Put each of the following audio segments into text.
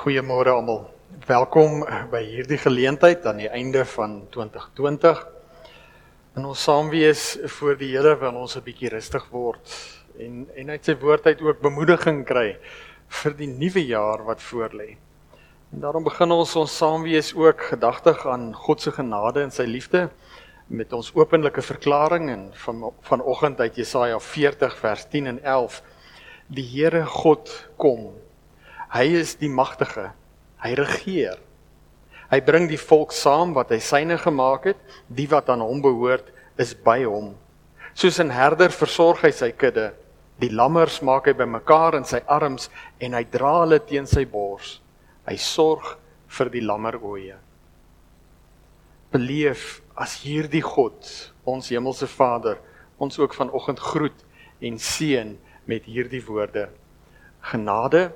Goeiemôre almal. Welkom by hierdie geleentheid aan die einde van 2020. In ons saam wees voor die Here wil ons 'n bietjie rustig word en en uit sy woord uit ook bemoediging kry vir die nuwe jaar wat voorlê. En daarom begin ons ons saam wees ook gedagtig aan God se genade en sy liefde met ons openlike verklaring en van vanoggend uit Jesaja 40 vers 10 en 11. Die Here God kom Hy is die magtige. Hy regeer. Hy bring die volk saam wat hy syne gemaak het, die wat aan hom behoort is by hom. Soos 'n herder versorg hy sy kudde. Die lammers maak hy bymekaar in sy arms en hy dra hulle teen sy bors. Hy sorg vir die lammeroeie. Beleef as hierdie God, ons hemelse Vader, ons ook vanoggend groet en seën met hierdie woorde. Genade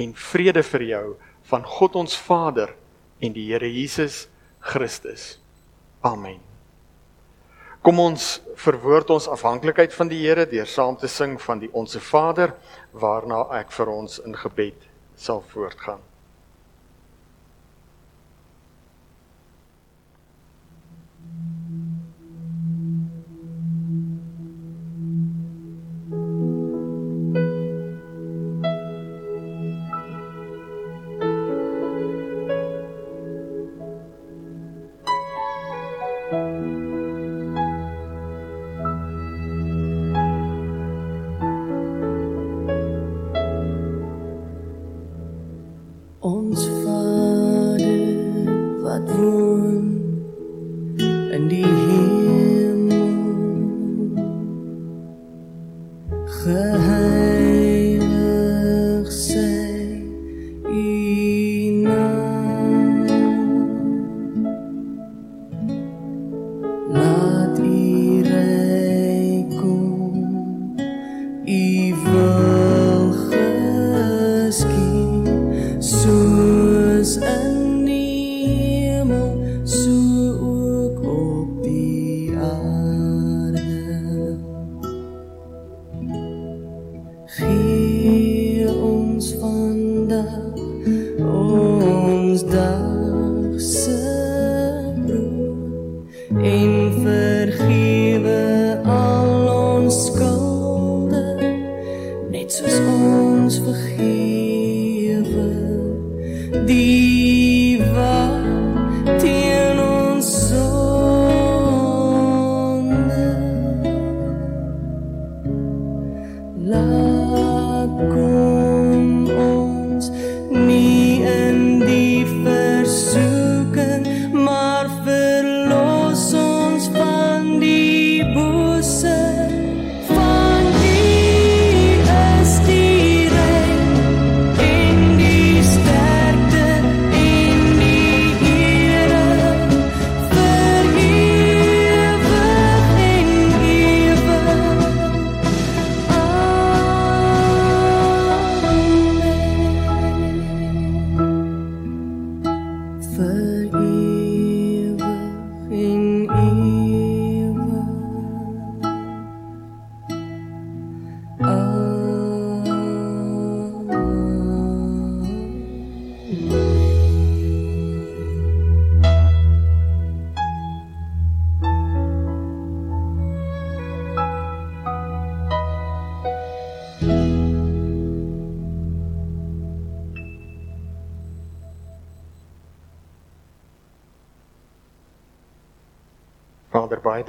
en vrede vir jou van God ons Vader en die Here Jesus Christus. Amen. Kom ons verwoord ons afhanklikheid van die Here deur saam te sing van die Onse Vader waarna ek vir ons in gebed sal voortgaan.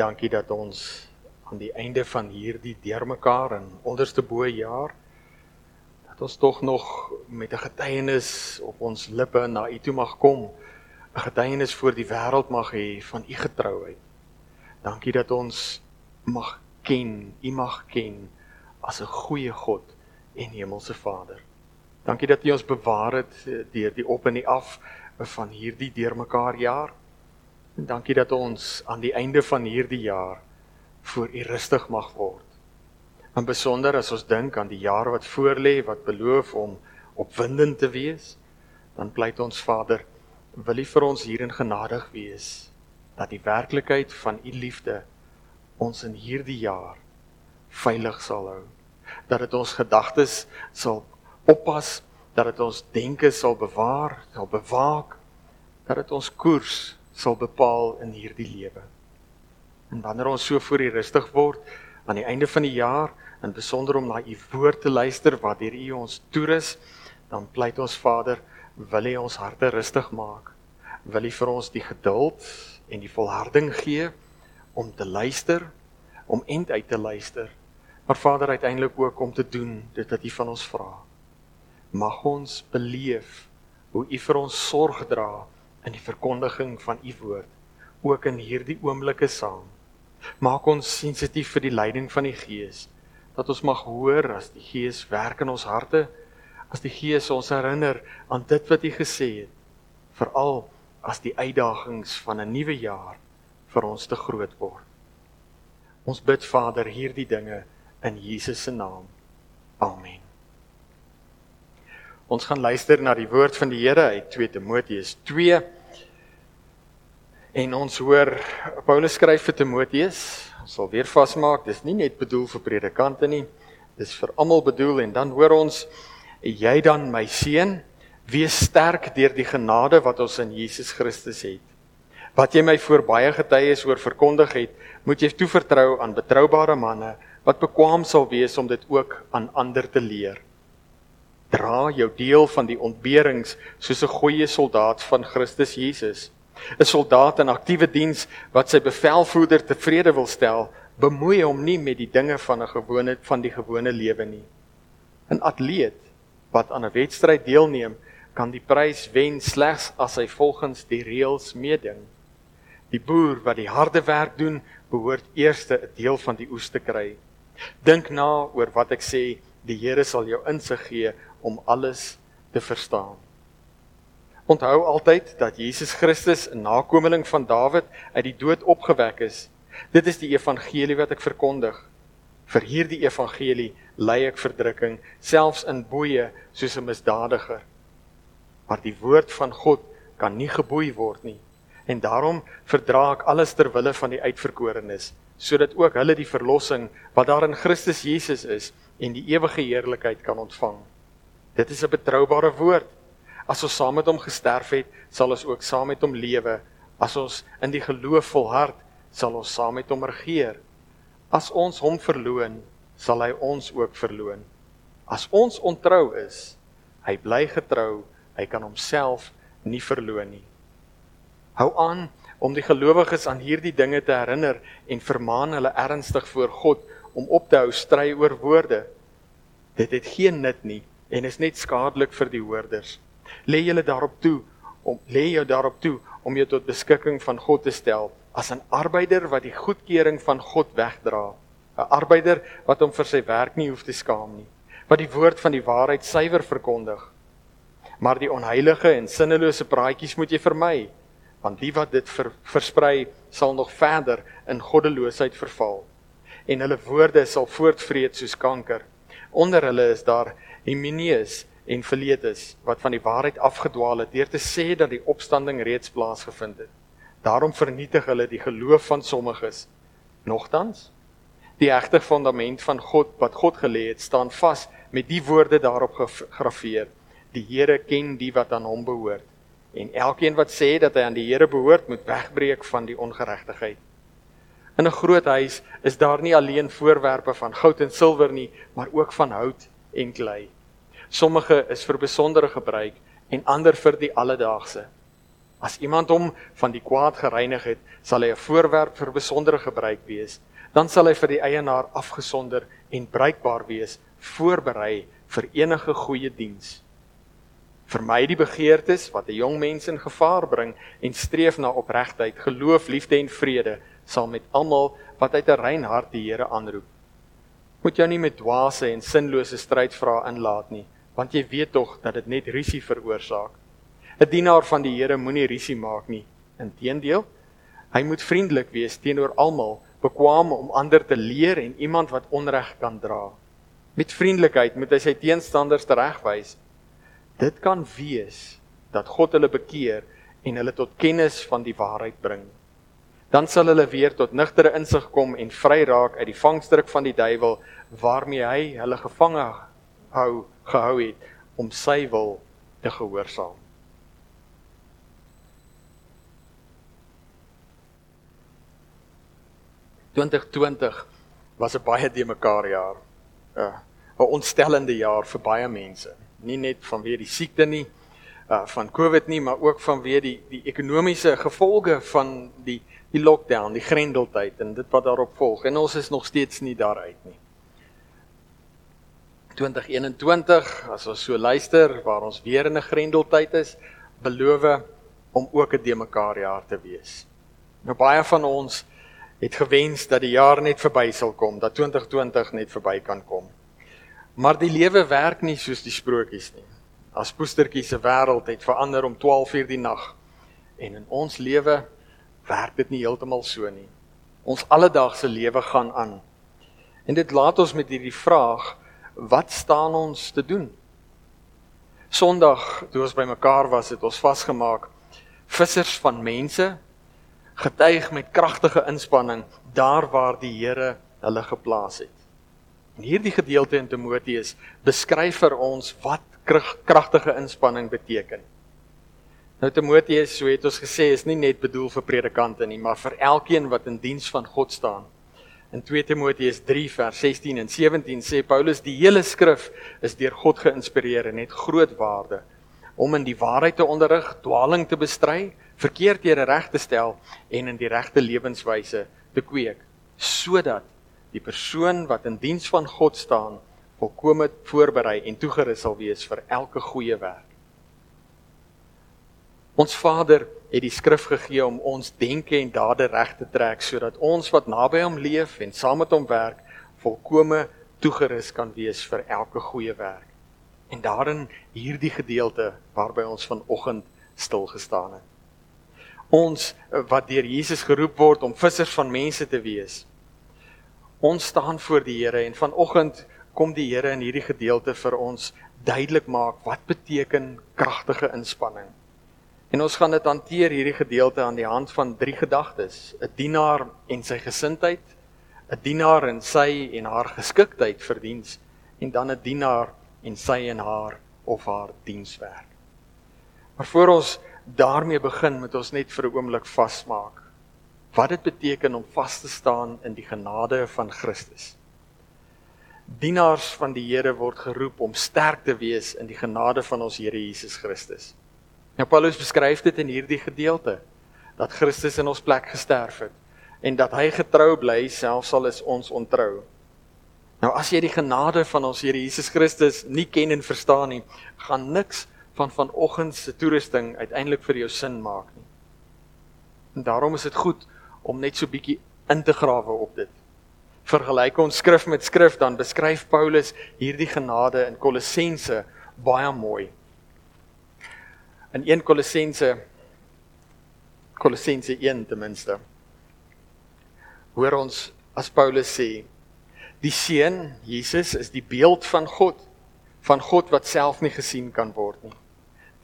Dankie dat ons aan die einde van hierdie deurmekaar en onderste bo jaar dat ons tog nog met 'n getuienis op ons lippe na U toe mag kom, 'n getuienis voor die wêreld mag hê van U getrouheid. Dankie dat ons mag ken, U mag ken as 'n goeie God en hemelse Vader. Dankie dat U ons bewaar het deur die op en die af van hierdie deurmekaar jaar. En dankie dat ons aan die einde van hierdie jaar voor U rustig mag word. En besonder as ons dink aan die jaar wat voorlê wat beloof om opwindend te wees, dan pleit ons Vader, wil U vir ons hierin genadig wees dat die werklikheid van U liefde ons in hierdie jaar veilig sal hou. Dat dit ons gedagtes sal oppas dat dit ons denke sal bewaar, sal bewaak, dat dit ons koers sal bepaal in hierdie lewe. En wanneer ons so voor U rustig word aan die einde van die jaar, en besonder om na U woord te luister wat deur U ons toerus, dan pleit ons Vader, wil U ons harte rustig maak. Wil U vir ons die geduld en die volharding gee om te luister, om end uit te luister. Maar Vader uiteindelik ook om te doen dit wat U van ons vra. Mag ons beleef hoe U vir ons sorg dra in die verkondiging van U woord, ook in hierdie oomblikke saam. Maak ons sensitief vir die leiding van die Gees, dat ons mag hoor as die Gees werk in ons harte, as die Gees ons herinner aan dit wat U gesê het, veral as die uitdagings van 'n nuwe jaar vir ons te groot word. Ons bid Vader hierdie dinge in Jesus se naam. Amen. Ons gaan luister na die woord van die Here uit 2 Timoteus 2 En ons hoor Paulus skryf vir Timoteus, ons sal weer vasmaak, dis nie net bedoel vir predikante nie, dis vir almal bedoel en dan hoor ons jy dan my seun, wees sterk deur die genade wat ons in Jesus Christus het. Wat jy my voor baie getuies oor verkondig het, moet jy toevertrou aan betroubare manne wat bekwam sal wees om dit ook aan ander te leer. Dra jou deel van die ontberings soos 'n goeie soldaat van Christus Jesus. 'n soldaat in aktiewe diens wat sy bevelvoerder tevrede wil stel, bemoei hom nie met die dinge van 'n gewone van die gewone lewe nie. 'n Atleet wat aan 'n wedstryd deelneem, kan die prys wen slegs as hy volgens die reëls meeding. Die boer wat die harde werk doen, behoort eers 'n deel van die oes te kry. Dink na oor wat ek sê, die Here sal jou insig gee om alles te verstaan. Onthou altyd dat Jesus Christus 'n nakomeling van Dawid uit die dood opgewek is. Dit is die evangelie wat ek verkondig. Vir hierdie evangelie ly ek verdrukking, selfs in boeye soos 'n misdadiger. Maar die woord van God kan nie geboei word nie. En daarom verdra ek alles ter wille van die uitverkorenes, sodat ook hulle die verlossing wat daar in Christus Jesus is en die ewige heerlikheid kan ontvang. Dit is 'n betroubare woord. As ons saam met hom gesterf het, sal ons ook saam met hom lewe. As ons in die geloof volhard, sal ons saam met hom regeer. As ons hom verloon, sal hy ons ook verloon. As ons ontrou is, hy bly getrou, hy kan homself nie verloon nie. Hou aan om die gelowiges aan hierdie dinge te herinner en vermaan hulle ernstig voor God om op te hou stry oor woorde. Dit het geen nut nie en is net skadelik vir die hoorders. Lê jy daarop toe om lê jou daarop toe om jou tot beskikking van God te stel as 'n arbeider wat die goedkeuring van God wegdra. 'n arbeider wat hom vir sy werk nie hoef te skaam nie wat die woord van die waarheid suiwer verkondig. Maar die onheilige en sinnelose praatjies moet jy vermy want die wat dit ver, versprei sal nog verder in goddeloosheid verval en hulle woorde sal voortvreet soos kanker onder hulle is daar Hymeneus en is wat van die waarheid afgedwaal het deur te sê dat die opstanding reeds plaasgevind het. Daarom vernietig hulle die geloof van sommiges. Nogtans, die egte fundament van God wat God gelê het, staan vas met die woorde daarop gegraveer: Die Here ken die wat aan hom behoort. En elkeen wat sê dat hy aan die Here behoort, moet wegbreek van die ongeregtigheid. In 'n groot huis is daar nie alleen voorwerpe van goud en silwer nie, maar ook van hout en klei. Sommige is vir besondere gebruik en ander vir die alledaagse. As iemand hom van die kwaad gereinig het, sal hy 'n voorwerp vir besondere gebruik wees. Dan sal hy vir die eienaar afgesonder en bruikbaar wees, voorberei vir enige goeie diens. Vermy die begeertes wat 'n jong mens in gevaar bring en streef na opregtheid, geloof, liefde en vrede, sal met almal wat uit 'n rein hart die Here aanroep. Moet jou nie met dwaase en sinlose strydvrae inlaat nie want jy weet tog dat dit net rusie veroorsaak. 'n Dienaar van die Here moenie rusie maak nie. Inteendeel, hy moet vriendelik wees teenoor almal, bekwame om ander te leer en iemand wat onreg kan dra. Met vriendelikheid moet hy sy teenstanders teregwys. Dit kan wees dat God hulle bekeer en hulle tot kennis van die waarheid bring. Dan sal hulle weer tot nugtere insig kom en vry raak uit die vangstruk van die duiwel waarmee hy hulle gevange hou gehou het om sy wil te gehoorsaam. was 'n baie de mekaar jaar. 'n uh, 'n ontstellende jaar vir baie mense. Nie net vanweë die siekte nie, uh van COVID nie, maar ook vanweë die die ekonomiese gevolge van die die lockdown, die grendeltyd en dit wat daarop volg. En ons is nog steeds nie daaruit nie. 2021, as ons so luister waar ons weer in 'n grendeltyd is, beloof om ook 'n de mekaar jaar te wees. Nou baie van ons het gewens dat die jaar net verby sal kom, dat 2020 net verby kan kom. Maar die lewe werk nie soos die sprokies nie. As poestertjie se wêreld het verander om 12 uur die nag en in ons lewe werk dit nie heeltemal so nie. Ons alledaagse lewe gaan aan. En dit laat ons met hierdie vraag, wat staan ons te doen? Sondag, toe ons bymekaar was, het ons vasgemaak vissers van mense getuig met kragtige inspanning daar waar die Here hulle geplaas het. En hierdie gedeelte in Timoteus beskryf vir ons wat kragtige inspanning beteken. Nou Timoteus, so het ons gesê, is nie net bedoel vir predikante nie, maar vir elkeen wat in diens van God staan. In 2 Timoteus 3 vers 16 en 17 sê Paulus die hele skrif is deur God geïnspireer en het groot waarde om in die waarheid te onderrig, dwaling te bestry, verkeerdhede reg te stel en in die regte lewenswyse te kweek sodat die persoon wat in diens van God staan volkome voorberei en toegerus sal wees vir elke goeie werk. Ons Vader het die skrif gegee om ons denke en dade reg te trek sodat ons wat naby hom leef en saam met hom werk volkome toegerus kan wees vir elke goeie werk. En daarin hierdie gedeelte waarby ons vanoggend stil gestaan het ons eh, wat deur Jesus geroep word om vissers van mense te wees. Ons staan voor die Here en vanoggend kom die Here in hierdie gedeelte vir ons duidelik maak wat beteken kragtige inspanning. En ons gaan dit hanteer hierdie gedeelte aan die hand van drie gedagtes: 'n dienaar en sy gesindheid, 'n dienaar en sy en haar geskiktheid vir diens en dan 'n dienaar en sy en haar of haar dienswerk. Maar voor ons daarmee begin met ons net vir 'n oomblik vasmaak. Wat dit beteken om vas te staan in die genade van Christus. Dienaars van die Here word geroep om sterk te wees in die genade van ons Here Jesus Christus. Nou Paulus beskryf dit in hierdie gedeelte dat Christus in ons plek gesterf het en dat hy getrou bly selfs al is ons ontrou. Nou as jy die genade van ons Here Jesus Christus nie ken en verstaan nie, gaan niks van vanoggend se toerusting uiteindelik vir jou sin maak nie. En daarom is dit goed om net so bietjie in te grawe op dit. Vergelyk ons skrif met skrif dan beskryf Paulus hierdie genade in Kolossense baie mooi. In 1 Kolossense Kolossense 1 ten minste. Hoor ons as Paulus sê, die seun Jesus is die beeld van God, van God wat self nie gesien kan word nie.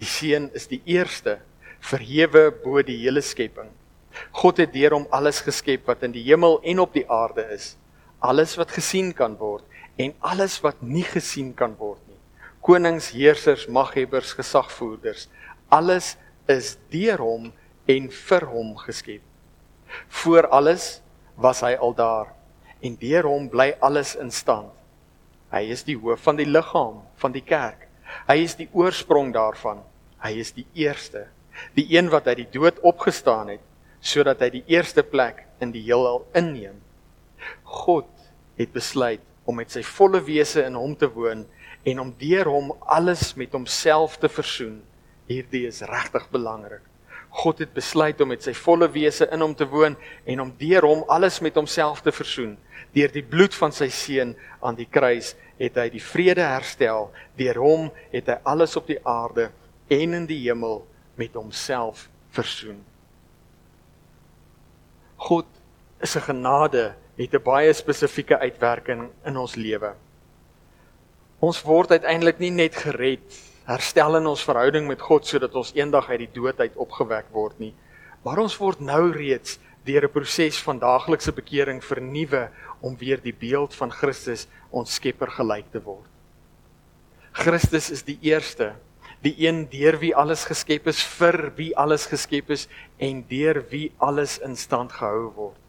Die seun is die eerste verhewe bo die hele skepping. God het deur hom alles geskep wat in die hemel en op die aarde is. Alles wat gesien kan word en alles wat nie gesien kan word nie. Konings, heersers, maghebbers, gesagvoerders, alles is deur hom en vir hom geskep. Voor alles was hy al daar en deur hom bly alles in stand. Hy is die hoof van die liggaam van die kerk. Hy is die oorsprong daarvan. Hy is die eerste, die een wat uit die dood opgestaan het sodat hy die eerste plek in die heelal inneem. God het besluit om met sy volle wese in hom te woon en om deur hom alles met homself te versoen. Hierdie is regtig belangrik. God het besluit om met sy volle wese in hom te woon en om deur hom alles met homself te versoen. Deur die bloed van sy seun aan die kruis het hy die vrede herstel. Deur hom het hy alles op die aarde en in die hemel met homself versoen. God is 'n genade, het 'n baie spesifieke uitwerking in ons lewe. Ons word uiteindelik nie net gered, herstel in ons verhouding met God sodat ons eendag uit die dood uit opgewek word nie, maar ons word nou reeds deur 'n proses van daaglikse bekering vernuwe om weer die beeld van Christus ons Skepper gelyk te word. Christus is die eerste, die een deur wie alles geskep is, vir wie alles geskep is en deur wie alles in stand gehou word.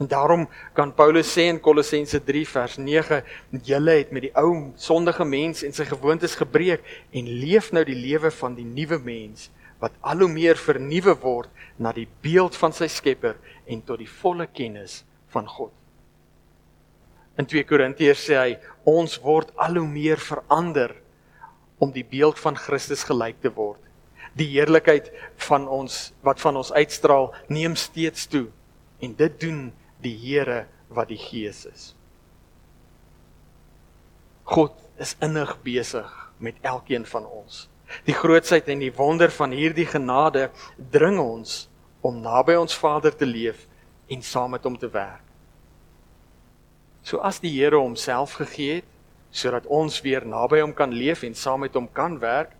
En daarom kan Paulus sê in Kolossense 3 vers 9, julle het met die ou sondige mens en sy gewoontes gebreek en leef nou die lewe van die nuwe mens wat al hoe meer vernuwe word na die beeld van sy Skepper en tot die volle kennis van God. In 2 Korintiërs sê hy ons word al hoe meer verander om die beeld van Christus gelyk te word. Die heerlikheid van ons wat van ons uitstraal neem steeds toe en dit doen die Here wat die Gees is. God is innig besig met elkeen van ons. Die grootsheid en die wonder van hierdie genade dring ons om naby ons Vader te leef en saam met hom te werk. So as die Here homself gegee het sodat ons weer naby hom kan leef en saam met hom kan werk,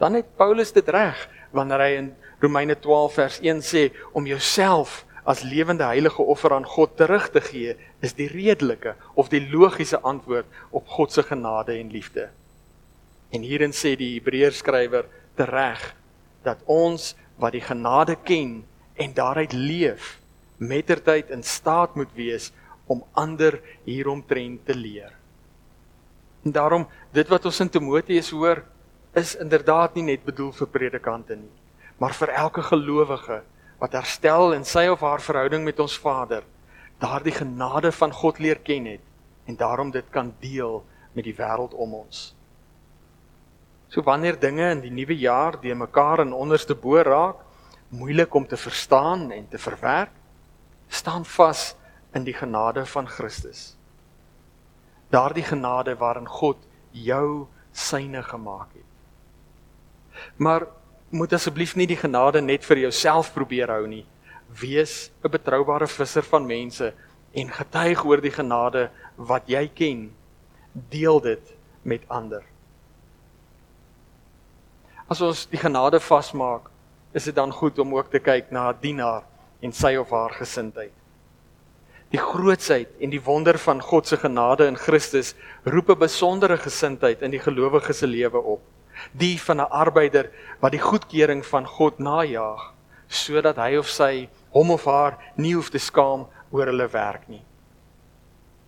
dan het Paulus dit reg wanneer hy in Romeine 12 vers 1 sê om jouself as lewende heilige offer aan God terug te gee is die redelike of die logiese antwoord op God se genade en liefde. En hierin sê die Hebreërs skrywer tereg dat ons wat die genade ken en daaruit leef mettertyd in staat moet wees om ander hieromtrent te leer. En daarom dit wat ons in Timoteus hoor is inderdaad nie net bedoel vir predikante nie, maar vir elke gelowige wat herstel in sy of haar verhouding met ons Vader, daardie genade van God leer ken het en daarom dit kan deel met die wêreld om ons. So wanneer dinge in die nuwe jaar de mekaar in onderste bo raak, moeilik om te verstaan en te verwerk, staan vas in die genade van Christus. Daardie genade waarin God jou syne gemaak het. Maar moet asseblief nie die genade net vir jouself probeer hou nie. Wees 'n betroubare visser van mense en getuig oor die genade wat jy ken. Deel dit met ander. As ons die genade vasmaak, is dit dan goed om ook te kyk na 'n dienaar en sy of haar gesindheid. Die grootsheid en die wonder van God se genade in Christus roep 'n besondere gesindheid in die gelowige se lewe op. Die van 'n arbeider wat die goedkeuring van God najag sodat hy of sy hom of haar nie hoef te skaam oor hulle werk nie.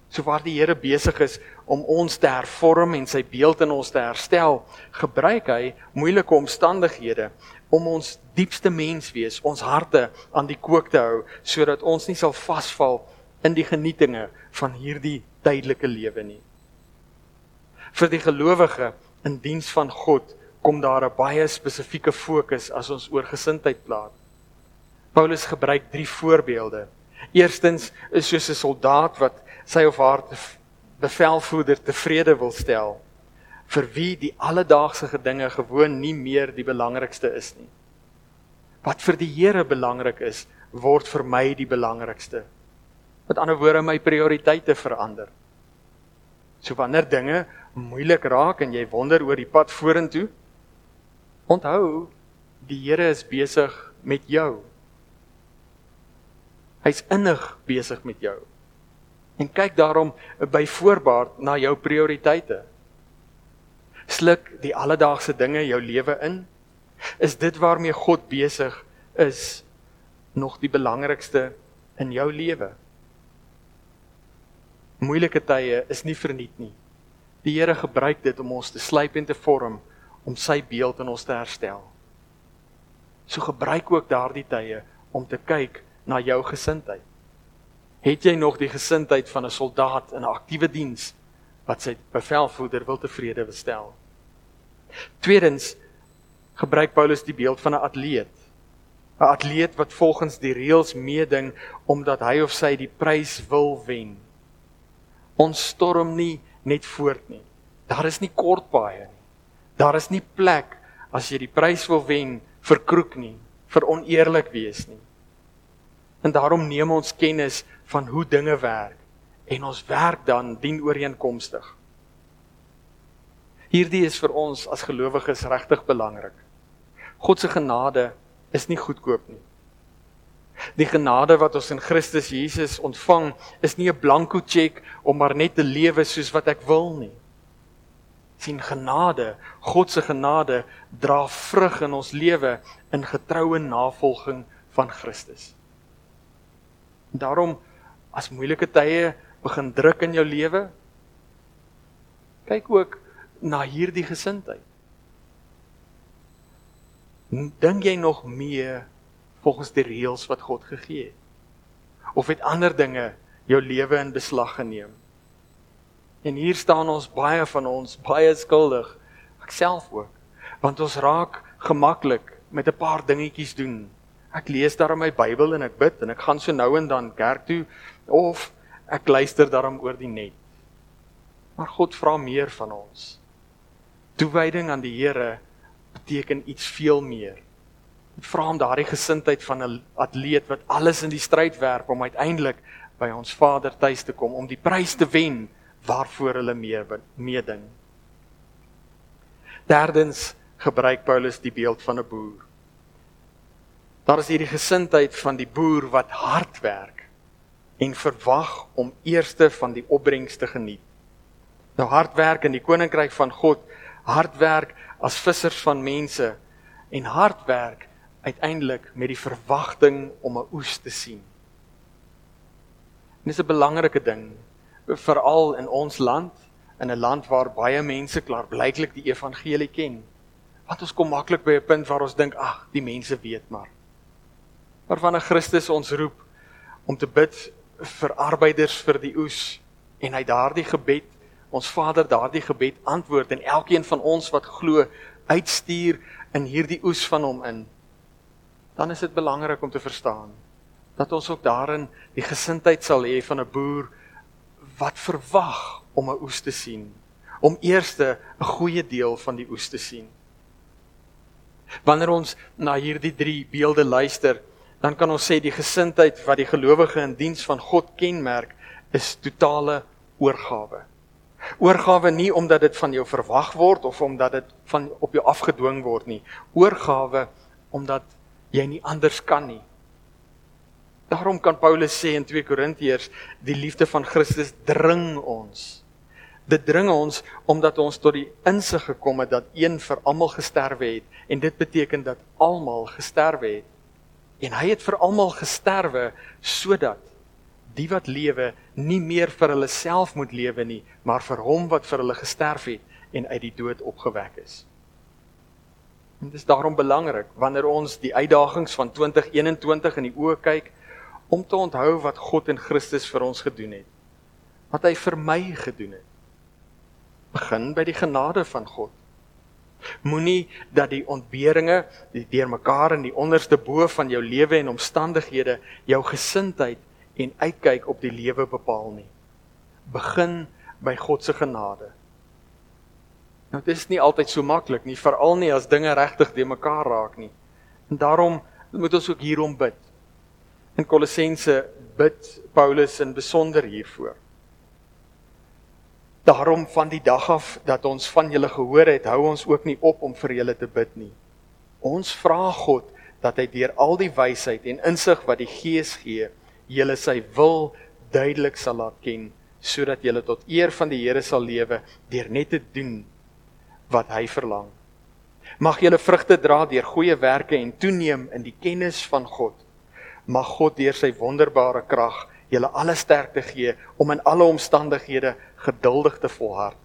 So waar die Here besig is om ons te hervorm en sy beeld in ons te herstel, gebruik hy moeilike omstandighede om ons diepste menswees, ons harte aan die kook te hou sodat ons nie sal vasval in die genietinge van hierdie tydelike lewe nie. Vir die gelowige in diens van God kom daar 'n baie spesifieke fokus as ons oor gesindheid praat. Paulus gebruik drie voorbeelde. Eerstens is soos 'n soldaat wat sy of haar bevelvoerder tevrede wil stel vir wie die alledaagse dinge gewoon nie meer die belangrikste is nie. Wat vir die Here belangrik is, word vir my die belangrikste. Met ander woorde my prioriteite verander. So wanneer dinge moeilik raak en jy wonder oor die pad vorentoe, onthou die Here is besig met jou. Hy's innig besig met jou. En kyk daarom by voorbaat na jou prioriteite. Sluk die alledaagse dinge jou lewe in? Is dit waarmee God besig is nog die belangrikste in jou lewe? Moeilike tye is nie verniet nie. Die Here gebruik dit om ons te slyp en te vorm om sy beeld in ons te herstel. So gebruik ook daardie tye om te kyk na jou gesindheid. Het jy nog die gesindheid van 'n soldaat in 'n aktiewe diens wat sy bevelvoerder wil tevrede stel? Tweedens gebruik Paulus die beeld van 'n atleet. 'n Atleet wat volgens die reëls meeding omdat hy of sy die prys wil wen. Ons storm nie net voort nie. Daar is nie kort paaie nie. Daar is nie plek as jy die prys wil wen vir kroek nie, vir oneerlik wees nie. En daarom neem ons kennis van hoe dinge werk en ons werk dan dien ooreenkomstig. Hierdie is vir ons as gelowiges regtig belangrik. God se genade is nie goedkoop nie. Die genade wat ons in Christus Jesus ontvang, is nie 'n blanko tjek om maar net te lewe soos wat ek wil nie. sien genade, God se genade dra vrug in ons lewe in getroue navolging van Christus. Daarom as moeilike tye begin druk in jou lewe, kyk ook na hierdie gesindheid. Dink jy nog mee volgens die reëls wat God gegee het? Of het ander dinge jou lewe in beslag geneem? En hier staan ons baie van ons baie skuldig, ek self ook, want ons raak gemaklik met 'n paar dingetjies doen. Ek lees daarom my Bybel en ek bid en ek gaan so nou en dan kerk toe of ek luister daarom oor die net. Maar God vra meer van ons. Toewyding aan die Here beteken iets veel meer. Vra om daardie gesindheid van 'n atleet wat alles in die stryd werp om uiteindelik by ons Vader tuis te kom om die prys te wen waarvoor hulle meer meeding. Derdens gebruik Paulus die beeld van 'n boer. Daar is hierdie gesindheid van die boer wat hard werk en verwag om eerste van die opbrengs te geniet. Nou hard werk in die koninkryk van God, hard werk as vissers van mense en hard werk uiteindelik met die verwagting om 'n oes te sien. Dit is 'n belangrike ding veral in ons land, in 'n land waar baie mense klaarblyklik die evangelie ken. Want ons kom maklik by 'n punt waar ons dink, ag, die mense weet maar. Maar wanneer Christus ons roep om te bid vir arbeiders vir die oes en hy daardie gebed ons Vader daardie gebed antwoord en elkeen van ons wat glo uitstuur in hierdie oes van hom in dan is dit belangrik om te verstaan dat ons ook daarin die gesindheid sal hê van 'n boer wat verwag om 'n oes te sien om eerste 'n goeie deel van die oes te sien wanneer ons na hierdie drie beelde luister dan kan ons sê die gesindheid wat die gelowige in diens van God kenmerk is totale oorgawe Oorgawe nie omdat dit van jou verwag word of omdat dit van op jou afgedwing word nie. Oorgawe omdat jy nie anders kan nie. Daarom kan Paulus sê in 2 Korintiërs, die liefde van Christus dring ons. Dit dring ons omdat ons tot die insig gekom het dat een vir almal gesterwe het en dit beteken dat almal gesterwe het. En hy het vir almal gesterwe sodat die wat lewe nie meer vir hulle self moet lewe nie, maar vir hom wat vir hulle gesterf het en uit die dood opgewek is. En dit is daarom belangrik wanneer ons die uitdagings van 2021 in die oë kyk om te onthou wat God en Christus vir ons gedoen het. Wat hy vir my gedoen het. Begin by die genade van God. Moenie dat die ontberinge, deurmekaar in die onderste bo van jou lewe en omstandighede jou gesindheid en uitkyk op die lewe bepaal nie. Begin by God se genade. Nou dit is nie altyd so maklik nie, veral nie as dinge regtig de mekaar raak nie. En daarom moet ons ook hierom bid. In Kolossense bid Paulus in besonder hiervoor. Daarom van die dag af dat ons van julle gehoor het, hou ons ook nie op om vir julle te bid nie. Ons vra God dat hy deur al die wysheid en insig wat die Gees gee, julle sy wil duidelik sal laat ken sodat julle tot eer van die Here sal lewe deur net te doen wat hy verlang. Mag julle vrugte dra deur goeie werke en toeneem in die kennis van God. Mag God deur sy wonderbare krag julle alle sterkte gee om in alle omstandighede geduldig te volhard.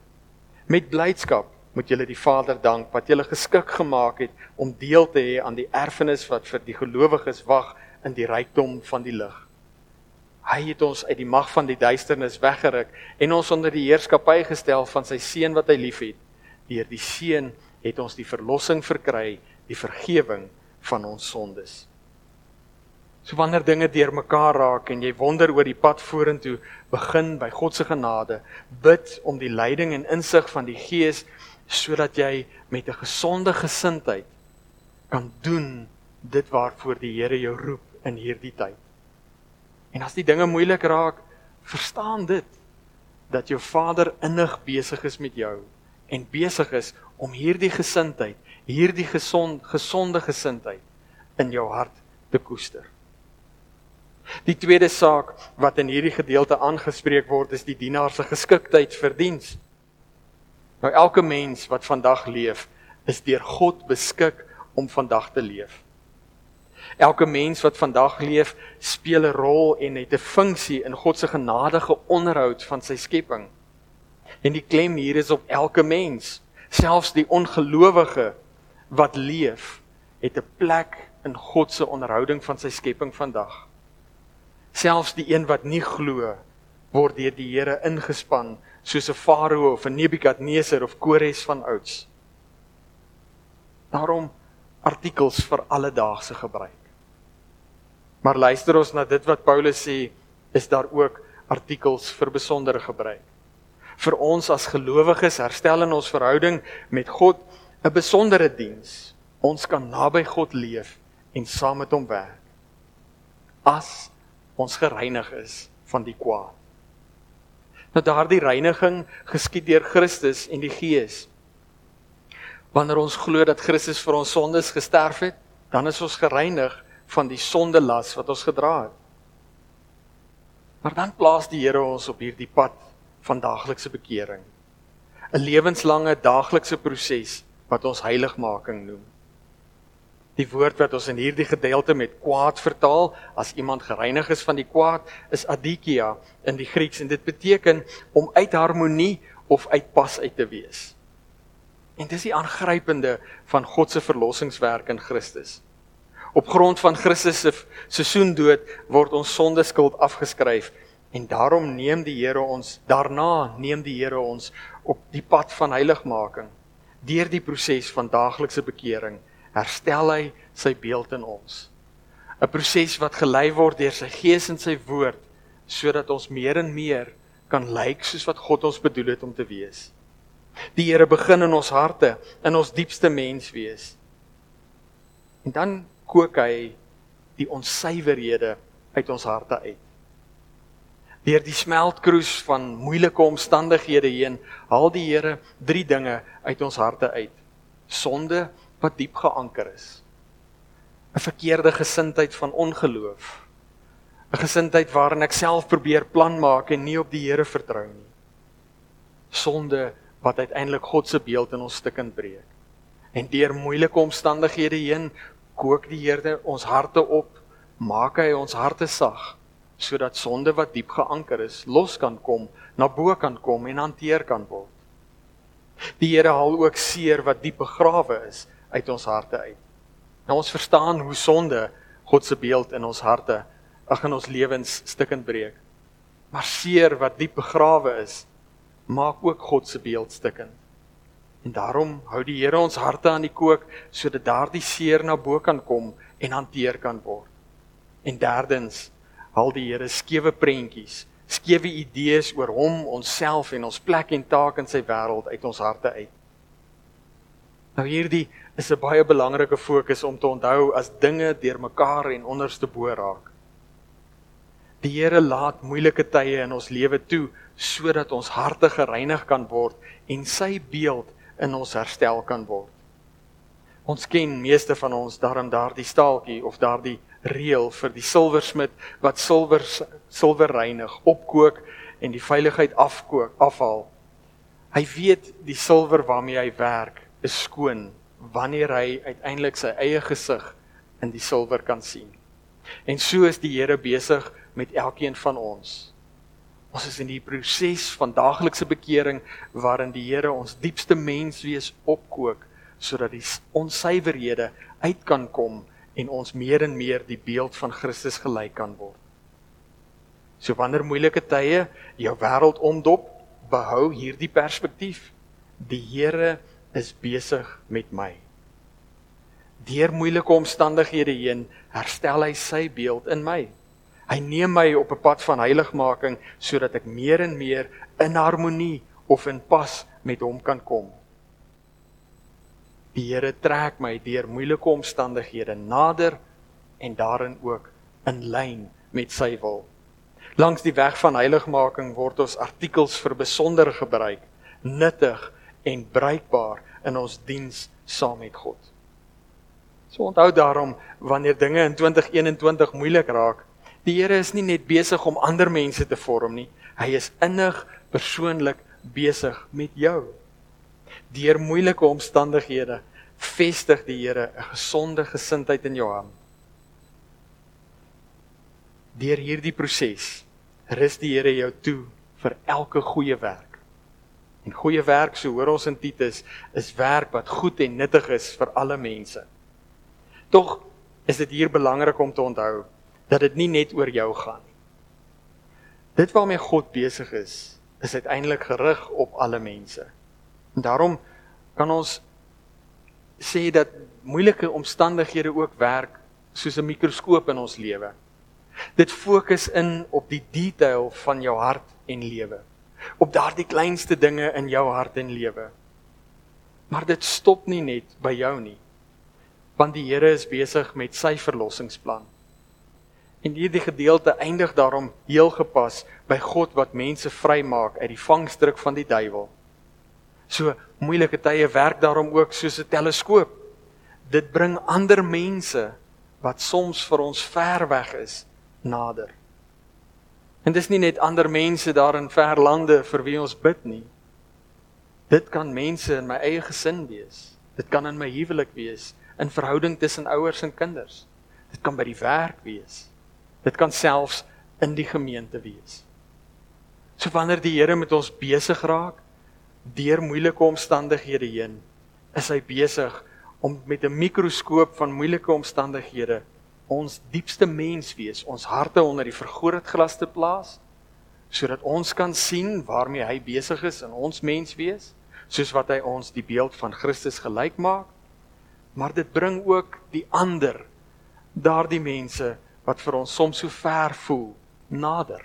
Met blydskap moet julle die Vader dank wat julle geskik gemaak het om deel te hê aan die erfenis wat vir die gelowiges wag in die rykdom van die lig. Hy het ons uit die mag van die duisternis weggeruk en ons onder die heerskappy gestel van sy seun wat hy liefhet. Deur die seun het ons die verlossing verkry, die vergifnis van ons sondes. So wanneer dinge deurmekaar raak en jy wonder oor die pad vorentoe, begin by God se genade, bid om die leiding en insig van die Gees sodat jy met 'n gesonde gesindheid kan doen dit waarvoor die Here jou roep in hierdie tyd. En as die dinge moeilik raak, verstaan dit dat jou Vader innig besig is met jou en besig is om hierdie gesindheid, hierdie gesond gesonde gesindheid in jou hart te koester. Die tweede saak wat in hierdie gedeelte aangespreek word is die dienaar se geskiktheid vir diens. Nou elke mens wat vandag leef, is deur God beskik om vandag te leef. Elke mens wat vandag leef, speel 'n rol en het 'n funksie in God se genadige onderhoud van sy skepping. En die klem hier is op elke mens, selfs die ongelowige wat leef, het 'n plek in God se onderhouding van sy skepping vandag. Selfs die een wat nie glo word deur die Here ingespan soos 'n farao of 'n Nebukadneser of Kores van ouds. Daarom artikels vir alledaagse gebruik. Maar luister ons na dit wat Paulus sê, is daar ook artikels vir besondere gebruik. Vir ons as gelowiges herstel in ons verhouding met God 'n besondere diens. Ons kan naby God leef en saam met hom werk. As ons gereinig is van die kwaad. Nou daardie reiniging geskied deur Christus en die Gees. Wanneer ons glo dat Christus vir ons sondes gesterf het, dan is ons gereinig van die sondelas wat ons gedra het. Maar dan plaas die Here ons op hierdie pad van daaglikse bekering. 'n Lewenslange daaglikse proses wat ons heiligmaking noem. Die woord wat ons in hierdie gedeelte met kwaad vertaal as iemand gereinig is van die kwaad is adikia in die Grieks en dit beteken om uit harmonie of uit pas uit te wees. En dis die aangrypende van God se verlossingswerk in Christus. Op grond van Christus se seisoendood word ons sondeskuld afgeskryf en daarom neem die Here ons daarna neem die Here ons op die pad van heiligmaking deur die proses van daaglikse bekering herstel hy sy beeld in ons. 'n Proses wat gelei word deur sy gees en sy woord sodat ons meer en meer kan lyk soos wat God ons bedoel het om te wees. Die Here begin in ons harte, in ons diepste mens wees. En dan kook hy die onsuiverhede uit ons harte uit. Deur die smeltkroes van moeilike omstandighede heen, haal die Here drie dinge uit ons harte uit: sonde, wat diep geanker is. 'n Verkeerde gesindheid van ongeloof. 'n Gesindheid waarin ek self probeer plan maak en nie op die Here vertrou nie. Sonde wat uiteindelik God se beeld in ons stukkend breek. En deur moeilike omstandighede heen kook die Here ons harte op, maak hy ons harte sag sodat sonde wat diep geanker is, los kan kom, na bo kan kom en hanteer kan word. Die Here haal ook seer wat diep begrawe is uit ons harte uit. Nou ons verstaan hoe sonde God se beeld in ons harte, ag in ons lewens stukkend breek. Maar seer wat diep begrawe is, maak ook God se beeld stukkend. En daarom hou die Here ons harte aan die kook sodat daardie seer na bo kan kom en hanteer kan word. En derdens, haal die Here skewe prentjies, skewe idees oor hom, onsself en ons plek en taak in sy wêreld uit ons harte uit. Nou hierdie is 'n baie belangrike fokus om te onthou as dinge deurmekaar en onderste bo raak. Die Here laat moeilike tye in ons lewe toe sodat ons harte gereinig kan word en sy beeld in ons herstel kan word. Ons ken meeste van ons daarom daardie staaltjie of daardie reël vir die silwersmid wat silwer silwer reinig, opkook en die veiligheid afkook, afhaal. Hy weet die silwer waarmee hy werk is skoon wanneer hy uiteindelik sy eie gesig in die silwer kan sien. En so is die Here besig met elkeen van ons. Ons is in die proses van daaglikse bekering waarin die Here ons diepste menswees opkook sodat die onsuiverhede uit kan kom en ons meer en meer die beeld van Christus gelyk kan word. So wanneer moeilike tye jou wêreld omdop, behou hierdie perspektief. Die Here is besig met my. Deur moeilike omstandighede heen herstel hy sy beeld in my. Hy neem my op 'n pad van heiligmaking sodat ek meer en meer in harmonie of in pas met hom kan kom. Die Here trek my deur moeilike omstandighede nader en daarin ook in lyn met sy wil. Langs die weg van heiligmaking word ons artikels vir besondere gebruik, nuttig en bruikbaar in ons diens saam met God. So onthou daarom wanneer dinge in 2021 moeilik raak, die Here is nie net besig om ander mense te vorm nie, hy is innig persoonlik besig met jou. Deur moeilike omstandighede vestig die Here 'n gesonde gesindheid in jou hart. Deur hierdie proses rus die Here jou toe vir elke goeie werk. En goeie werk, so hoor ons in Titus, is werk wat goed en nuttig is vir alle mense. Tog is dit hier belangrik om te onthou dat dit nie net oor jou gaan nie. Dit waarmee God besig is, is uiteindelik gerig op alle mense. En daarom kan ons sê dat moeilike omstandighede ook werk soos 'n mikroskoop in ons lewe. Dit fokus in op die detail van jou hart en lewe. Op daardie kleinste dinge in jou hart en lewe. Maar dit stop nie net by jou nie. Want die Here is besig met sy verlossingsplan. En hierdie gedeelte eindig daarom heel gepas by God wat mense vrymaak uit die vangstruk van die duiwel. So moeilike tye werk daarom ook soos 'n teleskoop. Dit bring ander mense wat soms vir ons ver weg is nader. En dis nie net ander mense daar in ver lande vir wie ons bid nie. Dit kan mense in my eie gesin wees. Dit kan in my huwelik wees, in verhouding tussen ouers en kinders. Dit kan by die werk wees. Dit kan selfs in die gemeente wees. So wanneer die Here met ons besig raak deur moeilike omstandighede heen, is hy besig om met 'n mikroskoop van moeilike omstandighede ons diepste menswees, ons harte onder die vergrootglas te plaas sodat ons kan sien waarmee hy besig is in ons menswees, soos wat hy ons die beeld van Christus gelyk maak. Maar dit bring ook die ander daardie mense wat vir ons soms so ver voel nader.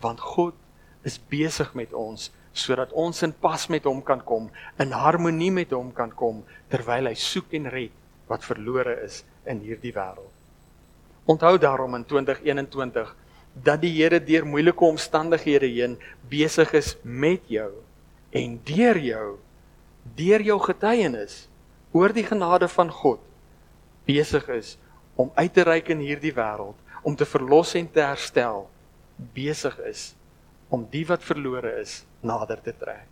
Want God is besig met ons sodat ons in pas met hom kan kom, in harmonie met hom kan kom terwyl hy soek en red wat verlore is in hierdie wêreld. Onthou daarom in 2021 dat die Here deur moeilike omstandighede heen besig is met jou en deur jou deur jou getuienis oor die genade van God besig is om uit te reik in hierdie wêreld, om te verlos en te herstel, besig is om die wat verlore is nader te trek.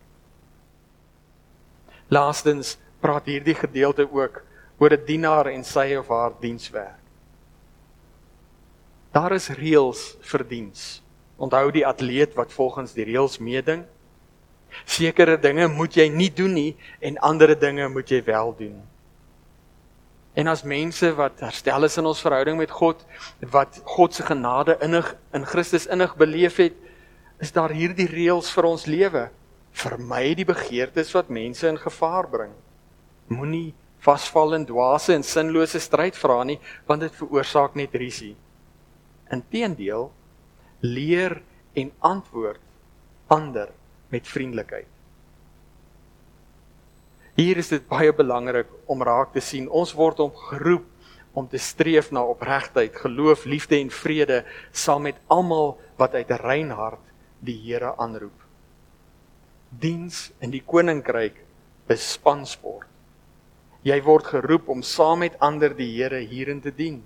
Laastens praat hierdie gedeelte ook oor 'n dienaar en sy of haar dienswerk. Daar is reëls vir diens. Onthou die atleet wat volgens die reëls meeding. Sekere dinge moet jy nie doen nie en ander dinge moet jy wel doen. En as mense wat herstel is in ons verhouding met God, wat God se genade innig in Christus innig beleef het, is daar hierdie reëls vir ons lewe. Vermy die begeertes wat mense in gevaar bring. Moenie vasval in dwaase en sinlose stryd vra nie, want dit veroorsaak net risie. Inteendeel, leer en antwoord ander met vriendelikheid. Hier is dit baie belangrik om raak te sien. Ons word om geroep om te streef na opregtheid, geloof, liefde en vrede saam met almal wat uit 'n rein hart die Here aanroep. Diens in die koninkryk is spansport. Jy word geroep om saam met ander die Here hierin te dien.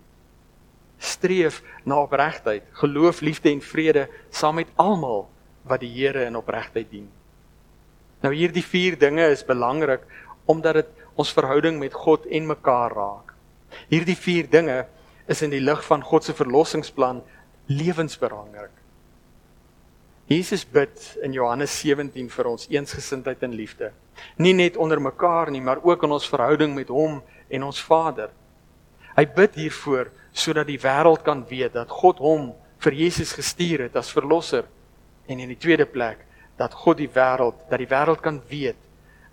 Streef na opregtheid, geloof, liefde en vrede saam met almal wat die Here in opregtheid dien. Nou hierdie vier dinge is belangrik omdat dit ons verhouding met God en mekaar raak. Hierdie vier dinge is in die lig van God se verlossingsplan lewensbelangrik. Jesus bid in Johannes 17 vir ons eensgesindheid en liefde. Nie net onder mekaar nie, maar ook in ons verhouding met hom en ons Vader. Hy bid hiervoor sodat die wêreld kan weet dat God hom vir Jesus gestuur het as verlosser en in die tweede plek dat God die wêreld, dat die wêreld kan weet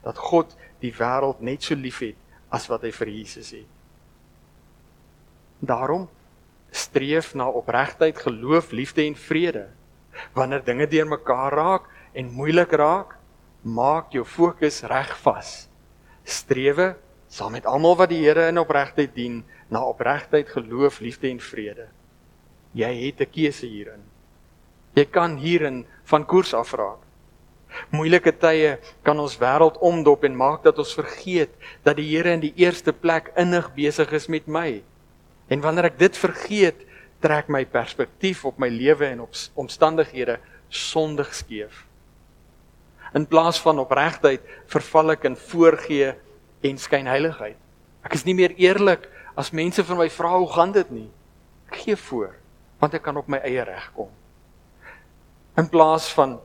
dat God die wêreld net so liefhet as wat hy vir Jesus het. Daarom streef na opregtheid, geloof, liefde en vrede. Wanneer dinge deurmekaar raak en moeilik raak, maak jou fokus reg vas. Strewe saam met almal wat die Here in opregtheid dien, na opregtheid, geloof, liefde en vrede. Jy het 'n keuse hierin. Jy kan hierin van koers afraak. Moeilike tye kan ons wêreld omdop en maak dat ons vergeet dat die Here in die eerste plek innig besig is met my. En wanneer ek dit vergeet, trek my perspektief op my lewe en op omstandighede sondig skeef. In plaas van opregtheid verval ek in voorgee en skynheiligheid. Ek is nie meer eerlik as mense van my vra hoe gaan dit nie. Ek gee voor want ek kan op my eie reg kom. In plaas van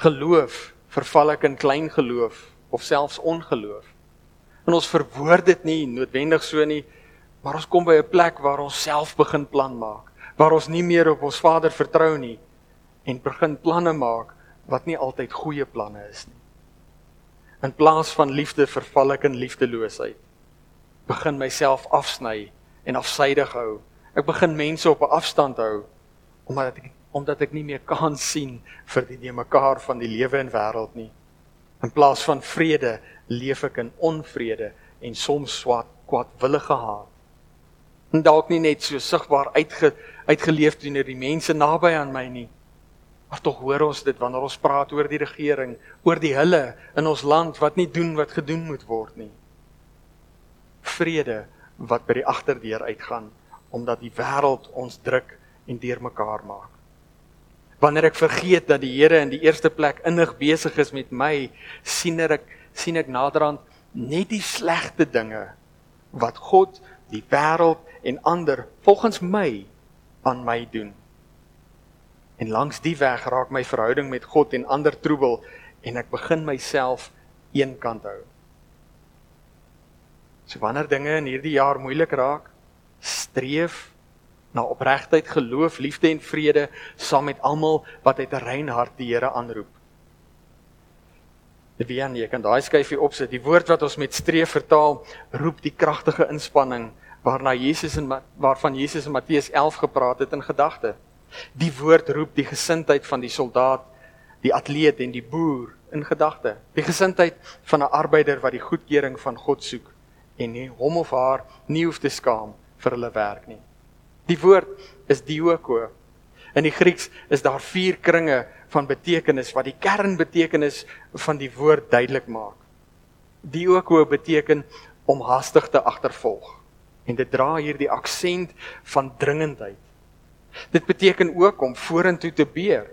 geloof verval ek in klein geloof of selfs ongeloof. En ons verwoord dit nie noodwendig so nie, maar ons kom by 'n plek waar ons self begin plan maak, waar ons nie meer op ons Vader vertrou nie en begin planne maak wat nie altyd goeie planne is nie. In plaas van liefde verval ek in liefdeloosheid. Begin myself afsny en afsydig hou. Ek begin mense op 'n afstand hou omdat ek omdat ek nie meer kan sien vir die nie mekaar van die lewe en wêreld nie. In plaas van vrede leef ek in onvrede en soms swat kwaadwillige haat. En dalk nie net so sigbaar uitge, uitgeleef teenoor die mense naby aan my nie. Maar tog hoor ons dit wanneer ons praat oor die regering, oor die hulle in ons land wat nie doen wat gedoen moet word nie. Vrede wat by die agterdeur uitgaan omdat die wêreld ons druk en deurmekaar maak. Wanneer ek vergeet dat die Here in die eerste plek innig besig is met my, sien ek sien ek naderhand net die slegte dinge wat God, die wêreld en ander volgens my aan my doen. En langs die weg raak my verhouding met God en ander troebel en ek begin myself eenkant hou. So wanneer dinge in hierdie jaar moeilik raak, streef na opregtheid, geloof, liefde en vrede saam met almal wat uit 'n rein hart die Here aanroep. Wie aan jy kan daai skyfie opsit. Die woord wat ons met streef vertaal, roep die kragtige inspanning waarna Jesus en waarvan Jesus in Matteus 11 gepraat het in gedagte. Die woord roep die gesindheid van die soldaat, die atleet en die boer in gedagte. Die gesindheid van 'n arbeider wat die goedkeuring van God soek en nie hom of haar nie hoef te skaam vir hulle werk nie. Die woord is dioko. In die Grieks is daar vier kringe van betekenis wat die kernbetekenis van die woord duidelik maak. Dioko beteken om haastig te agtervolg en dit dra hier die aksent van dringendheid. Dit beteken ook om vorentoe te beer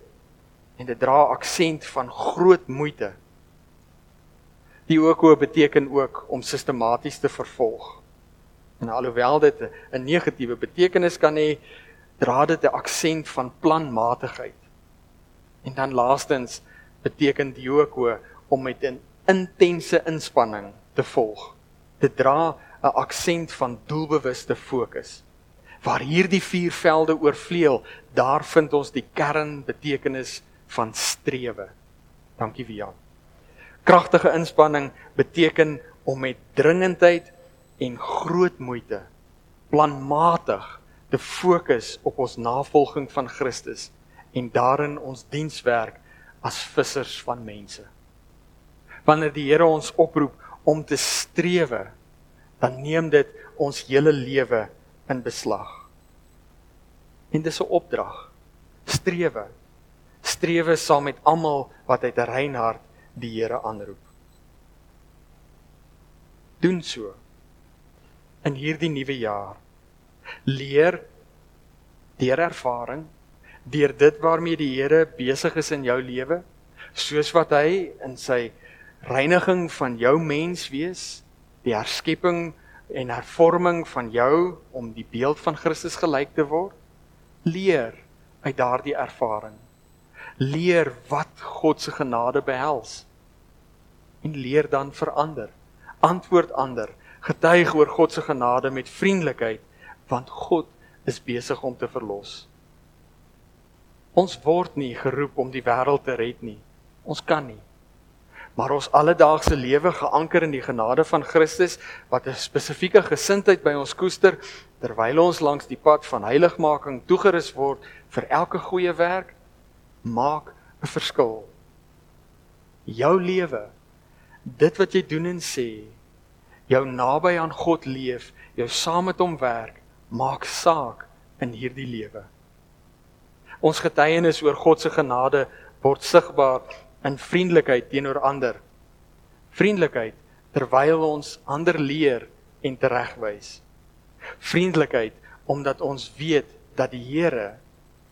en dit dra aksent van groot moeite. Dioko beteken ook om sistematies te vervolg. En alhoewel dit 'n negatiewe betekenis kan hê, dra dit 'n aksent van planmatigheid. En dan laastens beteken die ook om met 'n intense inspanning te volg. Dit dra 'n aksent van doelbewuste fokus. Waar hierdie vier velde oorvleuel, daar vind ons die kernbetekenis van strewe. Dankie Wian. Kragtige inspanning beteken om met dringendheid en groot moeite planmatig te fokus op ons navolging van Christus en daarin ons dienswerk as vissers van mense. Wanneer die Here ons oproep om te strewe, dan neem dit ons hele lewe in beslag. En dis 'n opdrag. Strewe. Strewe saam met almal wat uit 'n rein hart die Here aanroep. Doen so in hierdie nuwe jaar. Leer deur ervaring, deur dit waarmee die Here besig is in jou lewe, soos wat hy in sy reiniging van jou mens wees, die herskepping en hervorming van jou om die beeld van Christus gelyk te word. Leer uit daardie ervaring. Leer wat God se genade behels en leer dan verander. Antwoord ander getuig oor God se genade met vriendelikheid want God is besig om te verlos. Ons word nie geroep om die wêreld te red nie. Ons kan nie. Maar ons alledaagse lewe geanker in die genade van Christus wat 'n spesifieke gesindheid by ons koester terwyl ons langs die pad van heiligmaking toegerus word vir elke goeie werk maak 'n verskil. Jou lewe, dit wat jy doen en sê, jou naby aan God leef, jou saam met hom werk, maak saak in hierdie lewe. Ons getuienis oor God se genade word sigbaar in vriendelikheid teenoor ander. Vriendelikheid terwyl ons ander leer en teregwys. Vriendelikheid omdat ons weet dat die Here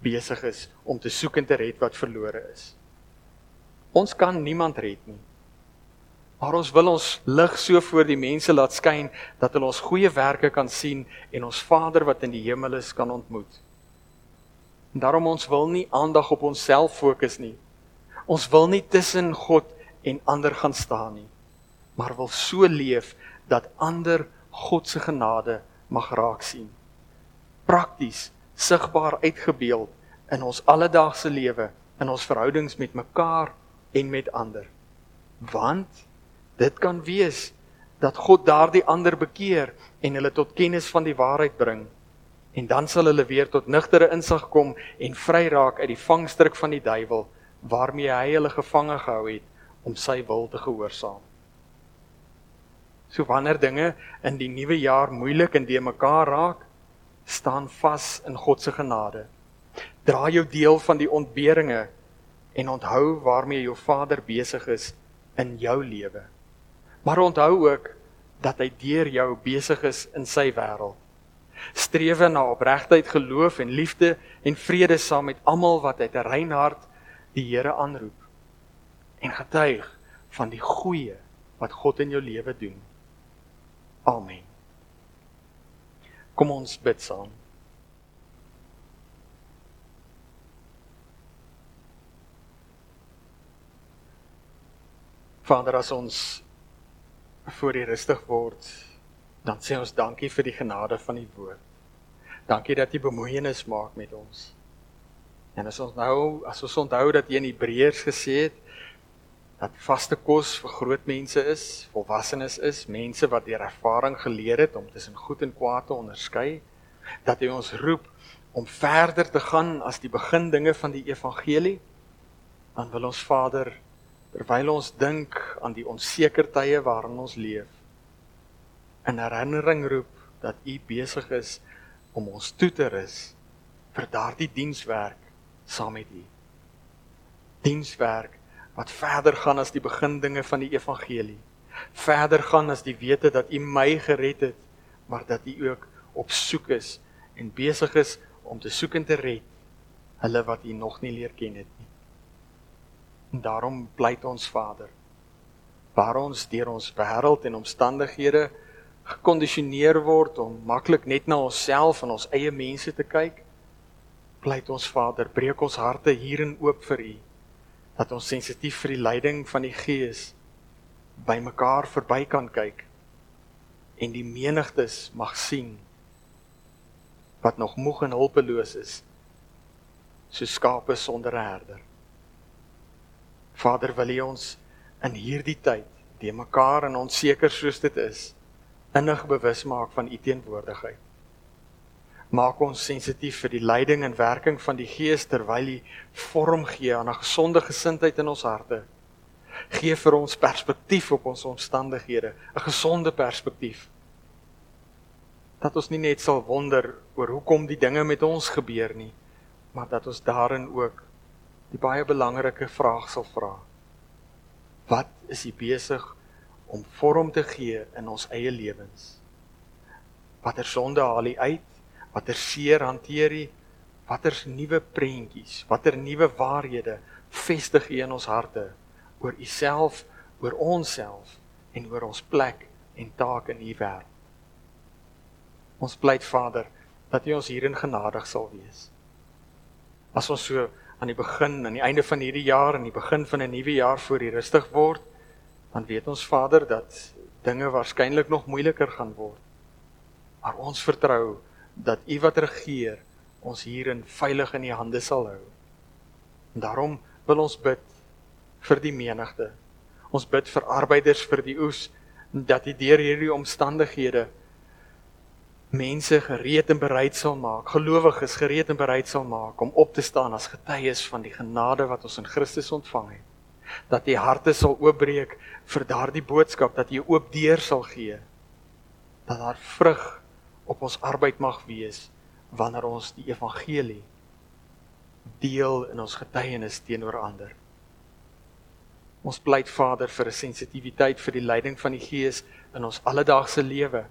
besig is om te soek en te red wat verlore is. Ons kan niemand red nie. Maar ons wil ons lig so voor die mense laat skyn dat hulle ons goeie werke kan sien en ons Vader wat in die hemel is kan ontmoet. En daarom ons wil nie aandag op onsself fokus nie. Ons wil nie tussen God en ander gaan staan nie, maar wil so leef dat ander God se genade mag raak sien. Prakties, sigbaar uitgebeeld in ons alledaagse lewe, in ons verhoudings met mekaar en met ander. Want Dit kan wees dat God daardie ander bekeer en hulle tot kennis van die waarheid bring. En dan sal hulle weer tot nugtere insig kom en vry raak uit die vangstrik van die duiwel waarmee hy hulle gevange gehou het om sy wil te gehoorsaam. So wanneer dinge in die nuwe jaar moeilik en de mekaar raak, staan vas in God se genade. Dra jou deel van die ontberinge en onthou waarmee jou Vader besig is in jou lewe. Maar onthou ook dat hy deur jou besig is in sy wêreld. Strewe na opregtheid, geloof en liefde en vrede saam met almal wat uit 'n rein hart die Here aanroep. En getuig van die goeie wat God in jou lewe doen. Amen. Kom ons bid saam. Vader, as ons voor die rustig word, dan sê ons dankie vir die genade van die woord. Dankie dat jy bemoeienis maak met ons. En as ons nou, as ons onthou dat jy in Hebreërs gesê het dat vaste kos vir groot mense is, volwassenes is, mense wat deur ervaring geleer het om tussen goed en kwaad te onderskei, dat hy ons roep om verder te gaan as die begindinge van die evangelie, dan wil ons Vader terwyl ons dink aan die onseker tye waarin ons leef in herinnering roep dat u besig is om ons toe te rus vir daardie dienswerk saam met u. Dienswerk wat verder gaan as die begindinge van die evangelie. Verder gaan as die wete dat u my gered het maar dat u ook op soek is en besig is om te soek en te red hulle wat u nog nie leer ken het En daarom pleit ons Vader waar ons deur ons wêreld en omstandighede gekondisioneer word om maklik net na onsself en ons eie mense te kyk pleit ons Vader breek ons harte hierin oop vir U dat ons sensitief vir die leiding van die Gees by mekaar verby kan kyk en die menigtes mag sien wat nog moeg en hulpeloos is so skape sonder 'n herder Vader, wil U ons in hierdie tyd, die mekaar en onseker soos dit is, innig bewus maak van U teenwoordigheid. Maak ons sensitief vir die leiding en werking van die Gees terwyl U vorm gee aan 'n gesonde gesindheid in ons harte. Gee vir ons perspektief op ons omstandighede, 'n gesonde perspektief. Dat ons nie net sal wonder oor hoekom die dinge met ons gebeur nie, maar dat ons daarin ook die baie belangrike vraag sal vra. Wat is U besig om vorm te gee in ons eie lewens? Watter sonde haal U uit? Watter seer hanteer U? Watter nuwe prentjies, watter nuwe waarhede vestig U in ons harte oor U self, oor onsself en oor ons plek en taak in U wêreld? Ons pleit Vader dat U ons hierin genadig sal wees. As ons so aan die begin aan die einde van hierdie jaar en die begin van 'n nuwe jaar voor die rustig word, dan weet ons Vader dat dinge waarskynlik nog moeiliker gaan word. Maar ons vertrou dat U wat regeer, ons hierin veilig in U hande sal hou. En daarom wil ons bid vir die menigte. Ons bid vir arbeiders vir die oes dat U deur hierdie omstandighede mense gereed en bereid sal maak, gelowiges gereed en bereid sal maak om op te staan as getuies van die genade wat ons in Christus ontvang het. Dat die harte sal oopbreek vir daardie boodskap dat jy oop deur sal gee. Dat daar vrug op ons arbeid mag wees wanneer ons die evangelie deel in ons getuienis teenoor ander. Ons pleit Vader vir 'n sensitiwiteit vir die leiding van die Gees in ons alledaagse lewe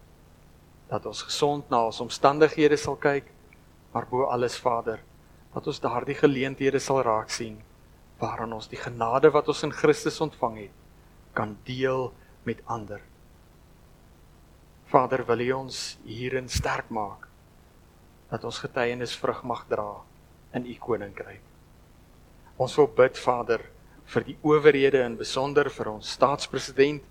dat ons gesond na ons omstandighede sal kyk, maar bo alles Vader, dat ons daardie geleenthede sal raak sien waarin ons die genade wat ons in Christus ontvang het kan deel met ander. Vader, wil U ons hierin sterk maak dat ons getuienis vrug mag dra in U koninkryk. Ons wil bid, Vader, vir die owerhede en besonder vir ons staatspresident,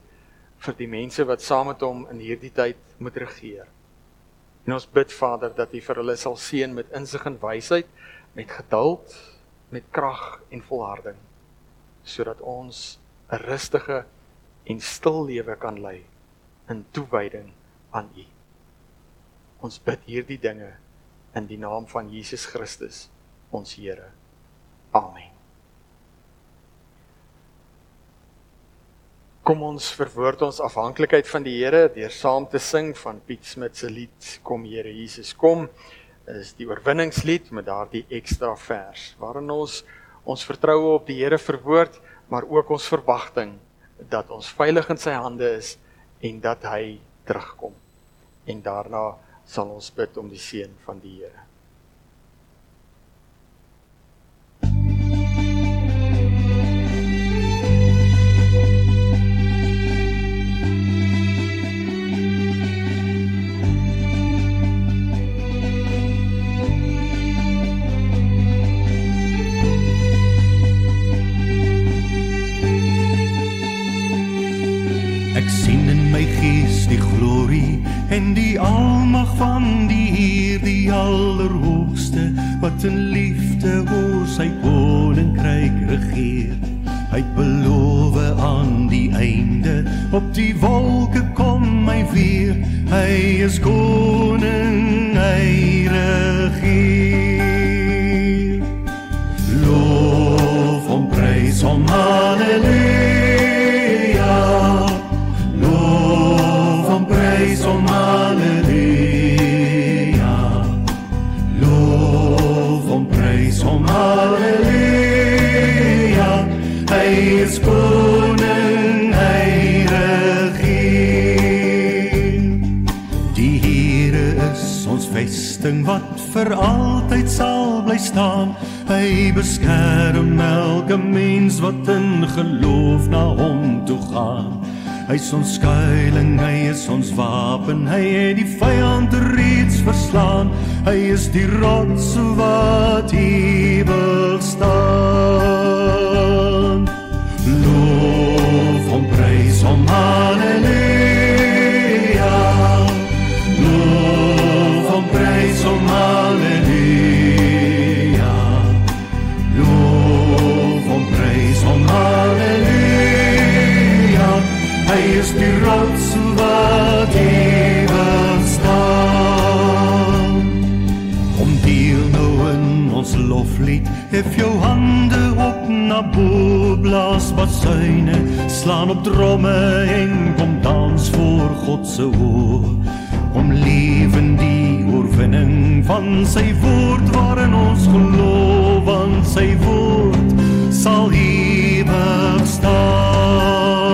vir die mense wat saam met hom in hierdie tyd moet regeer. En ons bid Vader dat U vir hulle sal seën met insig en wysheid, met geduld, met krag en volharding, sodat ons 'n rustige en stil lewe kan lei in toewyding aan U. Ons bid hierdie dinge in die naam van Jesus Christus, ons Here. Amen. Kom ons verwoord ons afhanklikheid van die Here deur saam te sing van Piet Smit se lied Kom Here Jesus kom is die oorwinningslied met daardie ekstra vers waarin ons ons vertroue op die Here verwoord maar ook ons verwagting dat ons veilig in sy hande is en dat hy terugkom en daarna sal ons bid om die seën van die Here en die almag van die Heer die allerhoogste wat in liefde oor sy koninkryk regeer. Hy beloof aan die einde op die wolke kom hy weer. Hy is koning hy regeer vir altyd sal bly staan hy beskerm elke mens wat in geloof na hom toe gaan Hy is ons skuilings, hy is ons wapen, hy het die vyand reeds verslaan. Hy is die rots wat ewig staan. Loof hom, prys hom, haleluja. Jou hande op na bo, blaas basuine, slaan op dromme en kom dans voor God se oor. Om leven die oorwinning van sy woord waarin ons geloof, want sy woord sal ewig staan.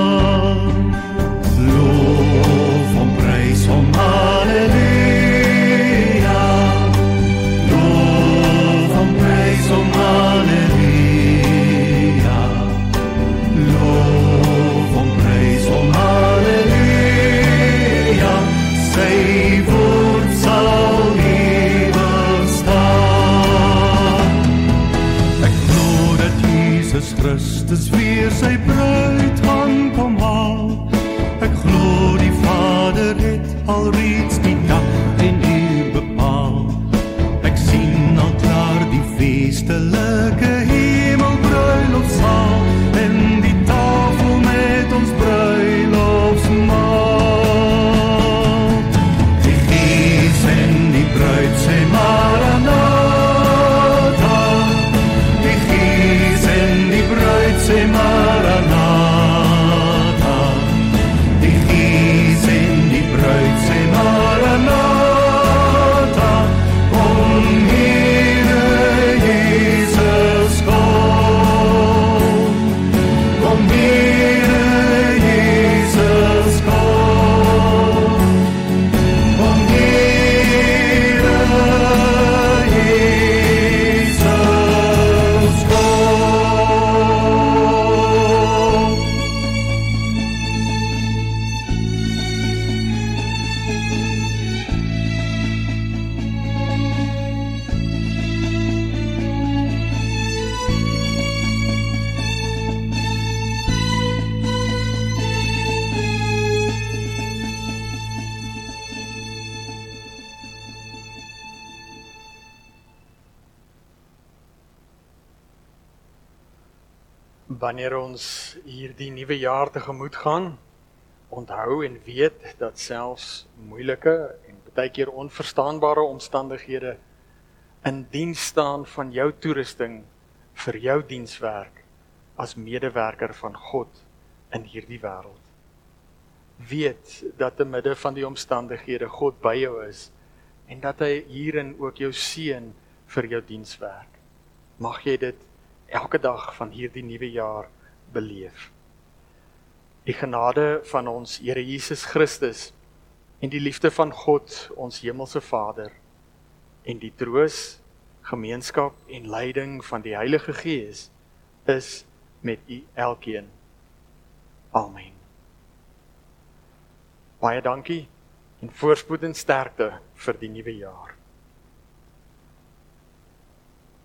Ons hierdie nuwe jaar tegemoet gaan, onthou en weet dat selfs moeilike en baie keer onverstaanbare omstandighede in diens staan van jou toerusting vir jou dienswerk as medewerker van God in hierdie wêreld. Weet dat te midde van die omstandighede God by jou is en dat hy hierin ook jou seën vir jou dienswerk. Mag jy dit elke dag van hierdie nuwe jaar beleef. Die genade van ons Here Jesus Christus en die liefde van God, ons hemelse Vader en die troos, gemeenskap en leiding van die Heilige Gees is met u elkeen. Amen. Baie dankie en voorspoed en sterkte vir die nuwe jaar.